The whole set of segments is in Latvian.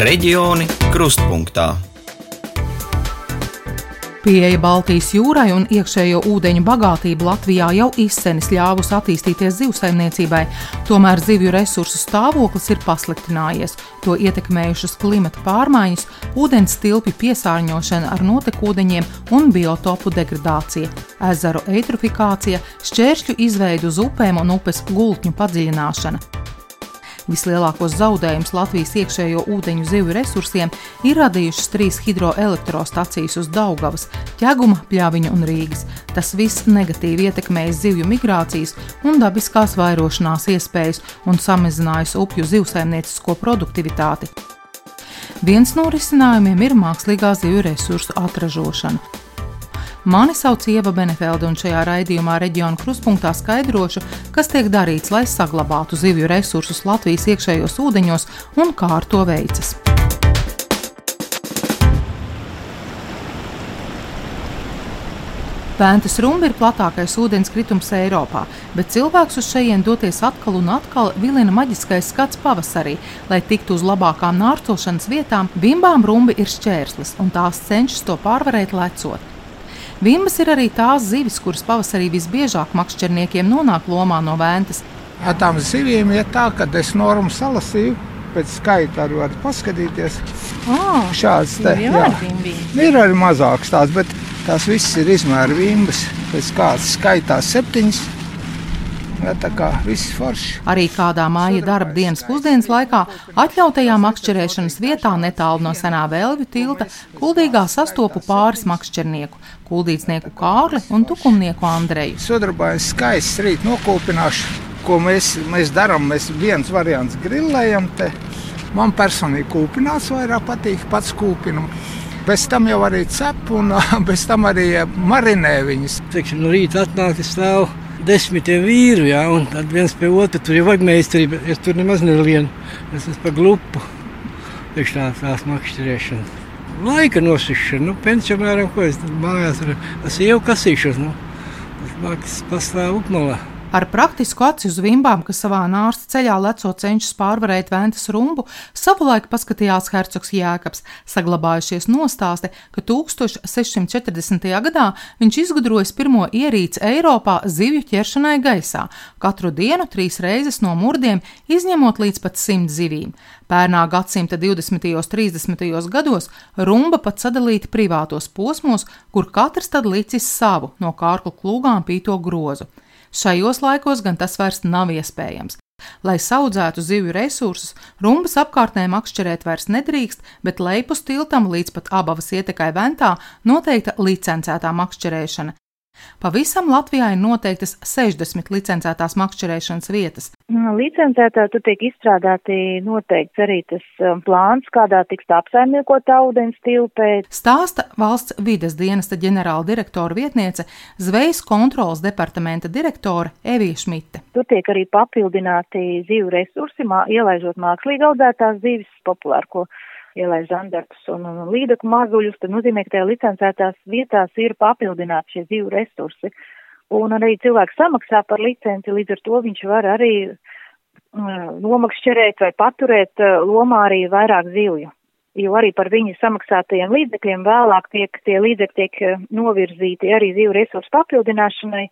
Reģioni krustpunktā. Pieeja Baltijas jūrai un iekšējo ūdeņu bagātība Latvijā jau izsenis ļāvusi attīstīties zivsaimniecībai, tomēr zivju resursu stāvoklis ir pasliktinājies. To ietekmējušas klimata pārmaiņas, ūdens tilpju piesārņošana ar notekūdeņiem un biotopu degradācija, ezeru eitrofikācija, šķēršļu izveidu uz upēm un upes gultņu padziļināšana. Vislielākos zaudējumus Latvijas iekšējo ūdeņu zivju resursiem ir radījušas trīs hidroelektrostacijas uz Daugavas, Ķeguma, Pļaviņa un Rīgas. Tas viss negatīvi ietekmējis zivju migrācijas un dabiskās vairošanās iespējas un samazinājis upju zivsaimniecisko produktivitāti. Viens no risinājumiem ir mākslīgā zivju resursu atražošana. Mani sauc Ieva Benefelde, un šajā raidījumā reģiona kruspunktā skaidrošu, kas tiek darīts, lai saglabātu zivju resursus Latvijas iekšējos ūdeņos un kā ar to veicas. Pēntas rumba ir platākais ūdenskritums Eiropā, bet cilvēks uz šejienes doties atkal un atkal vilina maģiskais skats pavasarī. Lai tiktu uz labākām nārcošanas vietām, bimbām rumba ir šķērslis, un tās cenšas to pārvarēt lecot. Vimbas ir arī tās zivis, kuras pavasarī visbiežāk makšķerniekiem nonāk lomā no vēntas. Ar tām zivīm ir tā, ka es normu salasīju. Pēc skaita arī var paskatīties. Oh, Šāds te jā. ir arī mazāks tās, bet tās visas ir izmēra vimbas. Pēc kādas skaitās septiņas. Ja, tā kā viss forši. Arī kādā māja darba dienas pusdienas laikā atļautajā makšķerēšanas vietā netālu no senā vēlvju tilta kuldīgā sastopu pāris makšķernieku - kuldīdznieku Kārli un tukumnieku Andreju. Sudrabājas skaists rīt nokūpināšu. Ko mēs, mēs darām? Mēs viens variants grillējam te. Man personīgi kūpināts vairāk patīk pats kūpinam. Bez tam jau arī cep un bez tam arī marinē viņus. Teiksim, no rīta atnāk stāv desmitiem vīru, jā, un tad viens pie otra tur ir vagmeistarība. Es tur nemaz nelienu, es esmu pa glupu. Tieši tā, tās makšķerēšana. Laika nosišana, nu, pensionāram, ko es mājās ar, ar sievu kasīšos, nu, tas māks pastāv upmalā. Ar praktisku aci uz vimbām, kas savā nārsta ceļā lecot cenšas pārvarēt ventas rumbu, savulaik paskatījās hercogs Jēkabs, saglabājušies nostāsti, ka 1640. gadā viņš izgudrojis pirmo ierīci Eiropā zivju ķeršanai gaisā, katru dienu trīs reizes no murdiem, izņemot līdz pat simt zivīm. Pērnā gadsimta 20. un 30. gados rumba pat sadalīta privātos posmos, kur katrs tad licis savu no kārklu klūgām pīto grozu. Šajos laikos gan tas vairs nav iespējams. Lai audzētu zivju resursus, rumbas apkārtnē makšķerēt vairs nedrīkst, bet lejpus tiltam līdz pat abavas ietekai ventā noteikta licencētā makšķerēšana. Pavisam Latvijā ir noteiktas 60 licencētās makšķerēšanas vietas. Licencētā tur tiek izstrādāti noteikts arī tas um, plāns, kādā tiks apsaimniekota ūdens tilpē. Stāsta valsts vides dienesta ģenerāla direktora vietniece, zvejas kontrolas departamenta direktore Evija Šmite. Tur tiek arī papildināti zivu resursi, mā, ielaižot mākslīgi audzētās zivis, populārko ielaiž žandartus un, un līdaku mazuļus, tad nozīmē, ka tajā licencētās vietās ir papildināti šie zivu resursi. Un arī cilvēks samaksā par licenci, līdz ar to viņš var arī nomakšķerēt vai paturēt lomā arī vairāk zivju. Jo arī par viņu samaksātajiem līdzekļiem vēlāk tiek tie līdzekļi tiek novirzīti arī zivu resursu papildināšanai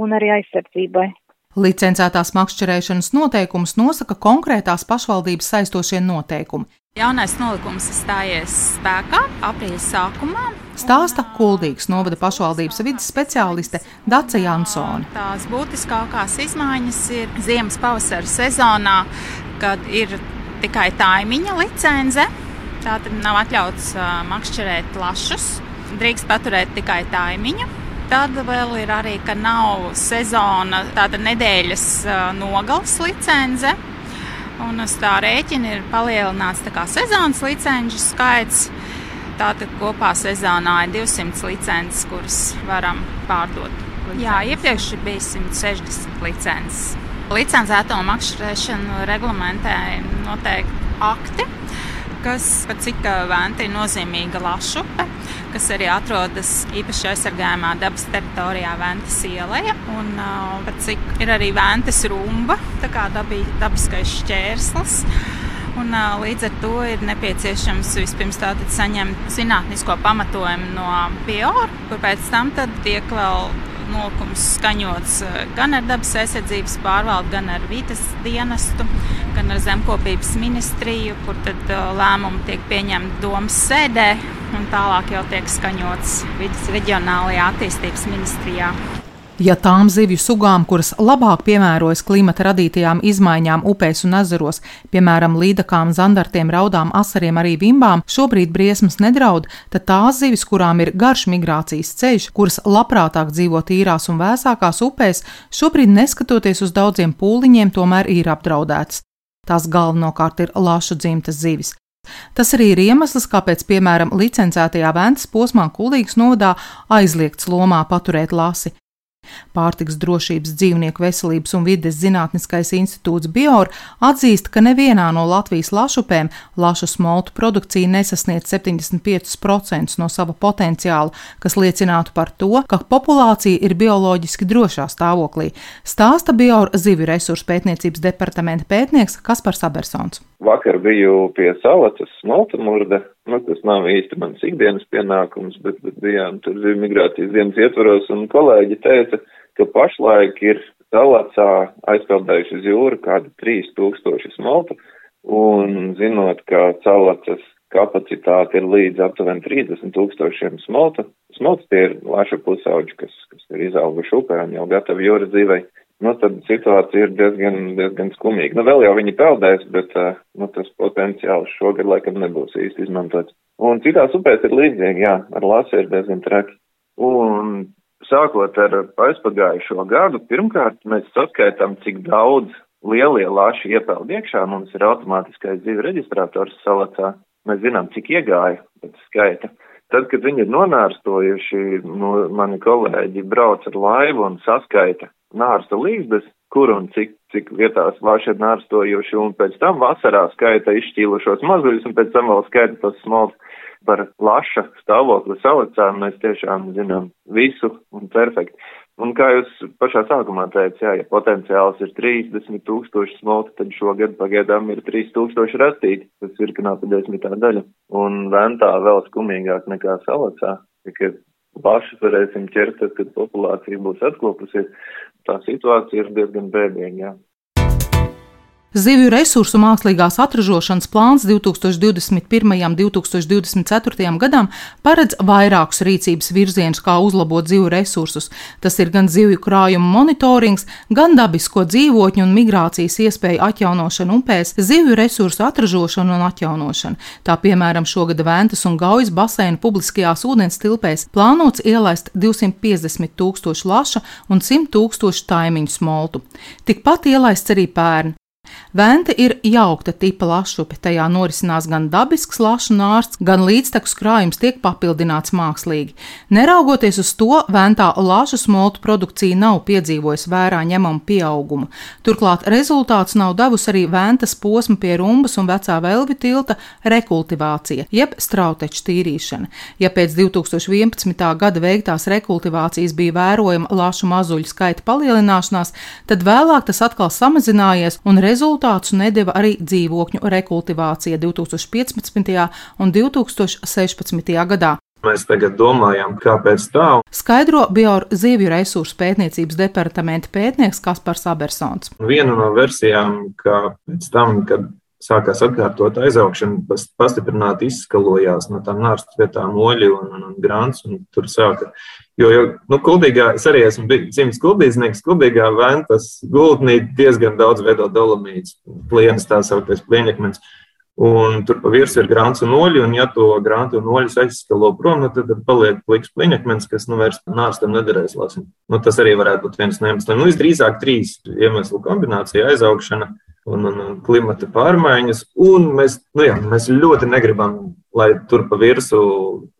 un arī aizsardzībai. Licencētās makšķerēšanas noteikumus nosaka konkrētās pašvaldības saistošie noteikumi. Jaunais nolikums stājies spēkā aprīļa sākumā. Stāsta Kuldīgas novada pašvaldības vidas speciāliste Dace Jansone. Tās būtiskākās izmaiņas ir ziemas pavasara sezonā, kad ir tikai taimiņa licence. Tātad nav atļauts makšķerēt lašus, drīkst paturēt tikai taimiņu. Tad vēl ir arī, ka nav sezona, tāda nedēļas nogales licence. Un uz tā rēķina ir palielināts sezonas licenču skaits. Tātad kopā sezonā ir 200 licences, kuras varam pārdot. Licences. Jā, iepriekš bija 160 licences. Licencēto makšķerēšanu reglamentē noteikti akti, kas pat cik vēnta ir nozīmīga lašupe, kas arī atrodas īpaši aizsargājumā dabas teritorijā Ventas ielē. Un pat cik ir arī Ventas rumba, tā kā dabī, dabiskais šķērslis. Un, līdz ar to ir nepieciešams vispirms saņemt zinātnisko pamatojumu no Biora, kur pēc tam tiek vēl nolūkums skaņots gan ar dabas aizsardzības pārvaldu, gan ar vidas dienestu, gan ar zemkopības ministriju, kur tad lēmumi tiek pieņemti domas sēdē un tālāk jau tiek skaņots vidas reģionālajā attīstības ministrijā. Ja tām zivju sugām, kuras labāk piemērojas klimata radītajām izmaiņām upēs un ezeros, piemēram, līdakām, zandartiem, raudām, asariem, arī vimbām, šobrīd briesmas nedraud, tad tās zivis, kurām ir garš migrācijas ceļš, kuras labprātāk dzīvo tīrās un vēsākās upēs, šobrīd, neskatoties uz daudziem pūliņiem, tomēr ir apdraudētas. Tās galvenokārt ir lašu dzimtas zivis. Tas arī ir iemesls, kāpēc, piemēram, licencētajā Vēncas posmā Kulīgas novadā aizliegts lomā paturēt lasi. Pārtiks drošības dzīvnieku veselības un vides zinātniskais institūts Bior atzīst, ka nevienā no Latvijas lašupēm lašu smoltu produkcija nesasniedz 75% no sava potenciāla, kas liecinātu par to, ka populācija ir bioloģiski drošā stāvoklī, stāsta Bior zivju resursu pētniecības departamenta pētnieks Kaspars Abersons. Vakar biju pie salacas smalta murda. Nu, tas nav īsti mans ikdienas pienākums, bet, bet bijām tur migrācijas dienas ietvaros, un kolēģi teica, ka pašlaik ir salacā aizpeldējuši uz jūru kādi 3000 smalta, un zinot, ka salacas kapacitāte ir līdz aptuveni 30 tūkstošiem smalta, smalta tie ir laša pusauģi, kas, kas ir izauguši upē un jau gatavi jūras dzīvei nu, tad situācija ir diezgan, diezgan skumīga. Nu, vēl jau viņi peldēs, bet nu, tas potenciāls šogad laikam nebūs īsti izmantots. Un citās upēs ir līdzīgi, jā, ar lasi ir diezgan traki. Un sākot ar aizpagājušo gadu, pirmkārt mēs saskaitām, cik daudz lielie laši iepeld iekšā. Mums ir automātiskais dzīve reģistrators salacā. Mēs zinām, cik iegāja pēc skaita. Tad, kad viņi ir nonārstojuši, nu, mani kolēģi brauc ar laivu un saskaita nārsta līdzdes, kur un cik, cik vietās vāši ir nārstojuši, un pēc tam vasarā skaita izšķīlušos mazuļus, un pēc tam vēl skaita tos smalks par laša stāvokli salicā, mēs tiešām zinām visu un perfekti. Un kā jūs pašā sākumā teicāt, jā, ja potenciāls ir 30 tūkstoši smalki, tad šogad pagaidām ir 3 tūkstoši rastīti, tas ir knāpa desmitā daļa. Un ventā vēl skumīgāk nekā salacā, tikai pašus varēsim ķert, tad, kad populācija būs atkopusies. Tā situācija ir diezgan bēdīga. Zivju resursu mākslīgās atražošanas plāns 2021. un 2024. gadam paredz vairākus rīcības virzienus, kā uzlabot zivju resursus. Tas ir gan zivju krājuma monitorings, gan dabisko dzīvotņu un migrācijas iespēju atjaunošana upēs, zivju resursu atražošana un atjaunošana. Tā piemēram šogad Ventas un Gaujas baseina publiskajās ūdens tilpēs plānots ielaist 250 tūkstošu laša un 100 tūkstošu taimiņu smoltu. Tikpat ielaists arī pērn. Vente ir jaukta tipa lašupe, tajā norisinās gan dabisks lašu nārsts, gan līdztekus krājums tiek papildināts mākslīgi. Neraugoties uz to, ventā lašu smoltu produkcija nav piedzīvojusi vērā ņemamu pieaugumu. Turklāt rezultāts nav devusi arī ventas posma pie rumbas un vecā velvi tilta rekultivācija, jeb strauteču tīrīšana. Ja pēc 2011. gada veiktās rekultivācijas bija vērojama lašu mazuļu skaita palielināšanās, tad vēlāk tas atkal samazinājies un rezultāts Rezultātus nedeva arī dzīvokļu rekultivācija 2015. un 2016. gadā. Mēs tagad domājam, kāpēc tā. Skaidro Bioru zivju resursu pētniecības departamenta pētnieks Kaspars Abersons. Viena no versijām, ka pēc tam, kad sākās atkārtot aizaugšana, pastiprināti izskalojās no tām nārstu vietām oļi un, un, un grāns, un tur sāka. Jo, jo nu, kuldīgā, es arī esmu dzimis kuldīznieks, kuldīgā ventas gultnī diezgan daudz veido dolomītas, plienas tā sauktais plieņakmens. Un tur pa virsmu ir grāns un oļi, un ja to grāntu un oļus aizskalo prom, nu, tad, tad paliek pliks pliņakmens, kas nu vairs nārstam nederēs lasim. Nu, tas arī varētu būt viens no iemesliem. Nu, visdrīzāk trīs iemeslu kombinācija - aizaugšana, un, un, un klimata pārmaiņas. Un mēs, nu jā, mēs ļoti negribam, lai tur pa virsmu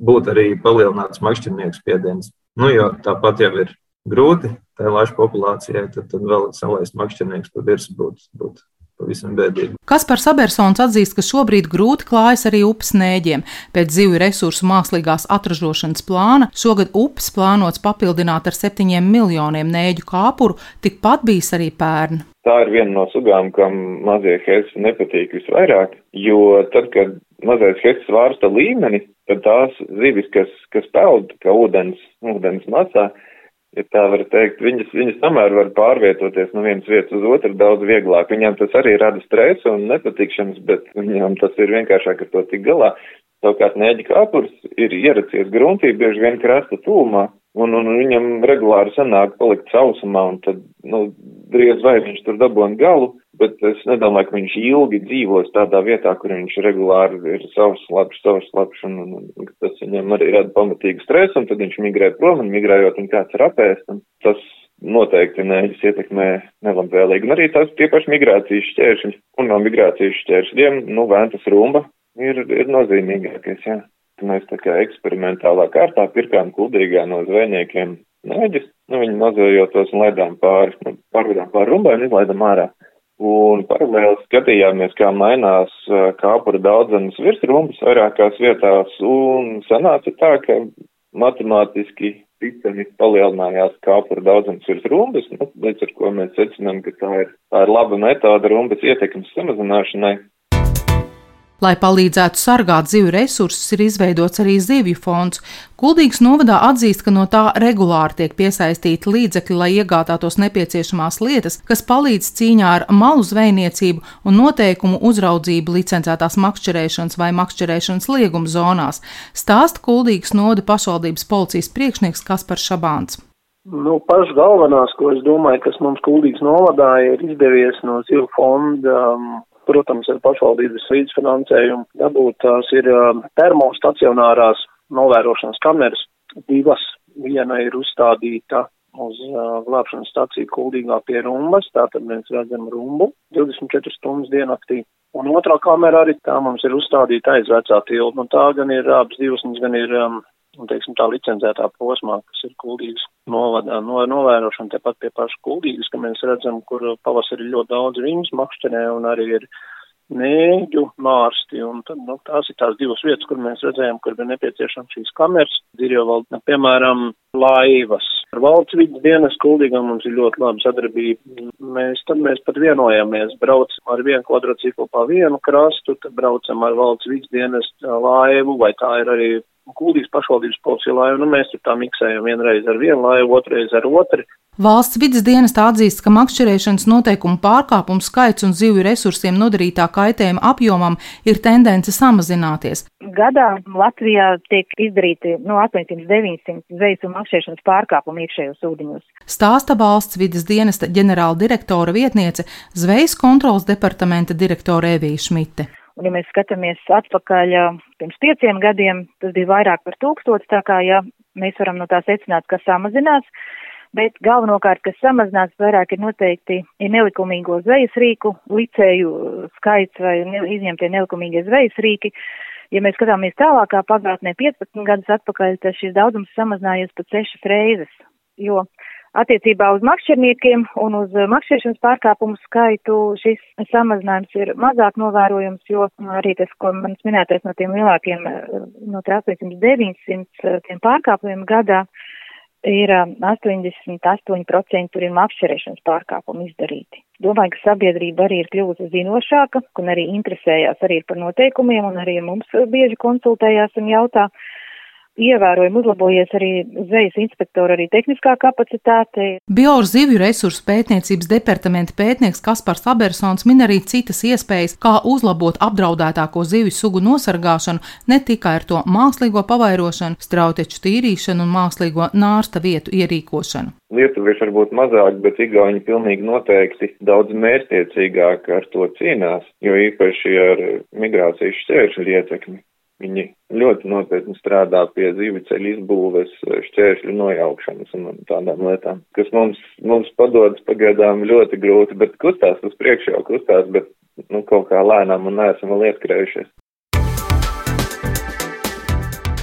būtu arī palielināts makšķernieku spiediens. Nu, jo tāpat jau ir grūti tai laišu populācijai, tad, tad vēl salaist makšķernieks pa virsmu būtu būt pavisam bēdīgi. Kaspars Abersons atzīst, ka šobrīd grūti klājas arī upes nēģiem. Pēc zivju resursu mākslīgās atražošanas plāna šogad upes plānots papildināt ar septiņiem miljoniem nēģu kāpuru, tikpat bijis arī pērn. Tā ir viena no sugām, kam mazie hesi nepatīk visvairāk, jo tad, kad mazais hesis vārsta līmeni, tad tās zivis, kas, kas peld, kā ūdens, ūdens masā, ja tā var teikt, viņas, viņas tomēr var pārvietoties no vienas vietas uz otru daudz vieglāk. Viņām tas arī rada stresu un nepatikšanas, bet viņām tas ir vienkāršāk ar to tik galā. Savukārt nēģi kāpurs ir ieracies gruntī, bieži vien krasta tūmā, un, un viņam regulāri sanāk palikt sausumā, un tad, nu, driez vai viņš tur dabūna galu, bet es nedomāju, ka viņš ilgi dzīvos tādā vietā, kur viņš regulāri ir savs labs, savs labs, un, un, un tas viņam arī rada pamatīgu stresu, un tad viņš migrē prom, un migrējot, un kāds ir apēst, un tas noteikti nēģis ietekmē nelabvēlīgi. Un arī tās tie paši migrācijas šķēršļi, un no migrācijas šķēršļiem, nu, vēntas rumba ir, ir nozīmīgākais, jā. Mēs tā kā eksperimentālā kārtā pirkām kuldīgā no zvejniekiem nēģis, nu, viņi nozvejot tos un laidām pāri, nu, pārvedām pāri rumbai un izlaidām ārā. Un paralēli skatījāmies, kā mainās kāpura daudzenes virs rumbas vairākās vietās, un sanāca tā, ka matemātiski ticami palielinājās kāpura daudzums virs rumbas, nu, līdz ar ko mēs secinām, ka tā ir, tā ir laba metode rumbas ietekmes samazināšanai. Lai palīdzētu sargāt zivju resursus, ir izveidots arī zivju fonds. Kuldīgas novadā atzīst, ka no tā regulāri tiek piesaistīti līdzekļi, lai iegādātos nepieciešamās lietas, kas palīdz cīņā ar malu zvejniecību un noteikumu uzraudzību licencētās makšķerēšanas vai makšķerēšanas lieguma zonās, stāsta Kuldīgas novada pašvaldības policijas priekšnieks Kaspars Šabāns. Nu, pašas galvenās, ko es domāju, kas mums Kuldīgas novadā ir izdevies no zivju fonda um, protams, ar pašvaldības līdzfinansējumu dabūt tās ir termostacionārās novērošanas kameras, divas. Viena ir uzstādīta uz uh, glābšanas staciju kuldīgā pie rumbas, tātad mēs redzam rumbu 24 stundas diennaktī. Un otrā kamera arī tā mums ir uzstādīta aiz vecā tilta, un tā gan ir abas divas, gan ir um, teiksim, tā licencētā posmā, kas ir kuldīgas novadā, no, novērošana tepat pie paša kuldīgas, ka mēs redzam, kur pavasarī ļoti daudz viņas makšķenē un arī ir nēģu mārsti, un tad, nu, tās ir tās divas vietas, kur mēs redzējām, kur ir nepieciešams šīs kameras. Ir jau vēl, piemēram, laivas. Ar valsts vidas dienas kuldīgām mums ir ļoti laba sadarbība. Mēs, tad mēs pat vienojāmies, braucam ar vienu kvadrociklu pa vienu krastu, tad braucam ar valsts vidas dienas laivu, vai tā ir arī Kuldīgas pašvaldības policija laiva, nu mēs tur tā miksējam vienreiz ar vienu laivu, otrreiz ar otru. Valsts vidas dienesta atzīst, ka makšķerēšanas noteikumu pārkāpumu skaits un zivju resursiem nodarītā kaitējuma apjomam ir tendence samazināties. Gadā Latvijā tiek izdarīti no 800-900 zvejas un makšķerēšanas pārkāpumu iekšējos ūdeņos. Stāsta valsts vidas dienesta ģenerāla direktora vietniece Zvejas kontrolas departamenta direktore Evija Šmite. Un, ja mēs skatāmies atpakaļ pirms pieciem gadiem, tas bija vairāk par tūkstots, tā kā, ja mēs varam no tā secināt, ka samazinās, bet galvenokārt, kas samazinās vairāk ir noteikti ir nelikumīgo zvejas rīku, licēju skaits vai ne, izņemtie nelikumīgie zvejas rīki. Ja mēs skatāmies tālākā pagātnē 15 gadus atpakaļ, tad šis daudzums samazinājies pat sešas reizes, jo Attiecībā uz makšķerniekiem un uz makšķerēšanas pārkāpumu skaitu šis samazinājums ir mazāk novērojams, jo arī tas, ko manis minētais no tiem lielākiem, no 800-900 tiem pārkāpumiem gadā, ir 88% tur ir makšķerēšanas pārkāpumi izdarīti. Domāju, ka sabiedrība arī ir kļuvusi zinošāka un arī interesējās arī par noteikumiem un arī mums bieži konsultējās un jautā, ievērojami uzlabojies arī zvejas inspektora arī tehniskā kapacitāte. Bioru zivju resursu pētniecības departamenta pētnieks Kaspars Abersons min arī citas iespējas, kā uzlabot apdraudētāko zivju sugu nosargāšanu ne tikai ar to mākslīgo pavairošanu, strauteču tīrīšanu un mākslīgo nārsta vietu ierīkošanu. Lietuvieši varbūt mazāk, bet igauņi pilnīgi noteikti daudz mērķtiecīgāk ar to cīnās, jo īpaši ar migrācijas šķēršļu ietekmi. Viņi ļoti nopietni strādā pie zīvi ceļu izbūves, šķēršļu nojaukšanas un tādām lietām, kas mums, mums padodas pagaidām ļoti grūti, bet kustās uz priekšu jau kustās, bet nu, kaut kā lēnām un neesam vēl ieskrējušies.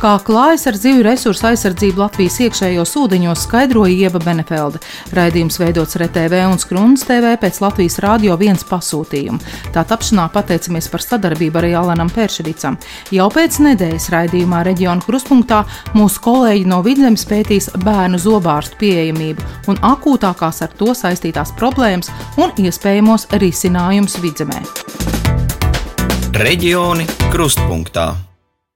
Kā klājas ar zivju resursu aizsardzību Latvijas iekšējos ūdeņos, skaidroja Ieva Benefelde. Raidījums veidots RTV un Skrundas TV pēc Latvijas Rādio 1 pasūtījuma. Tā tapšanā pateicamies par sadarbību arī Alanam Pēršericam. Jau pēc nedēļas raidījumā reģionu kruspunktā mūsu kolēģi no Vidzemes pētīs bērnu zobārstu pieejamību un akūtākās ar to saistītās problēmas un iespējamos risinājumus Vidzemē. Reģioni krustpunktā.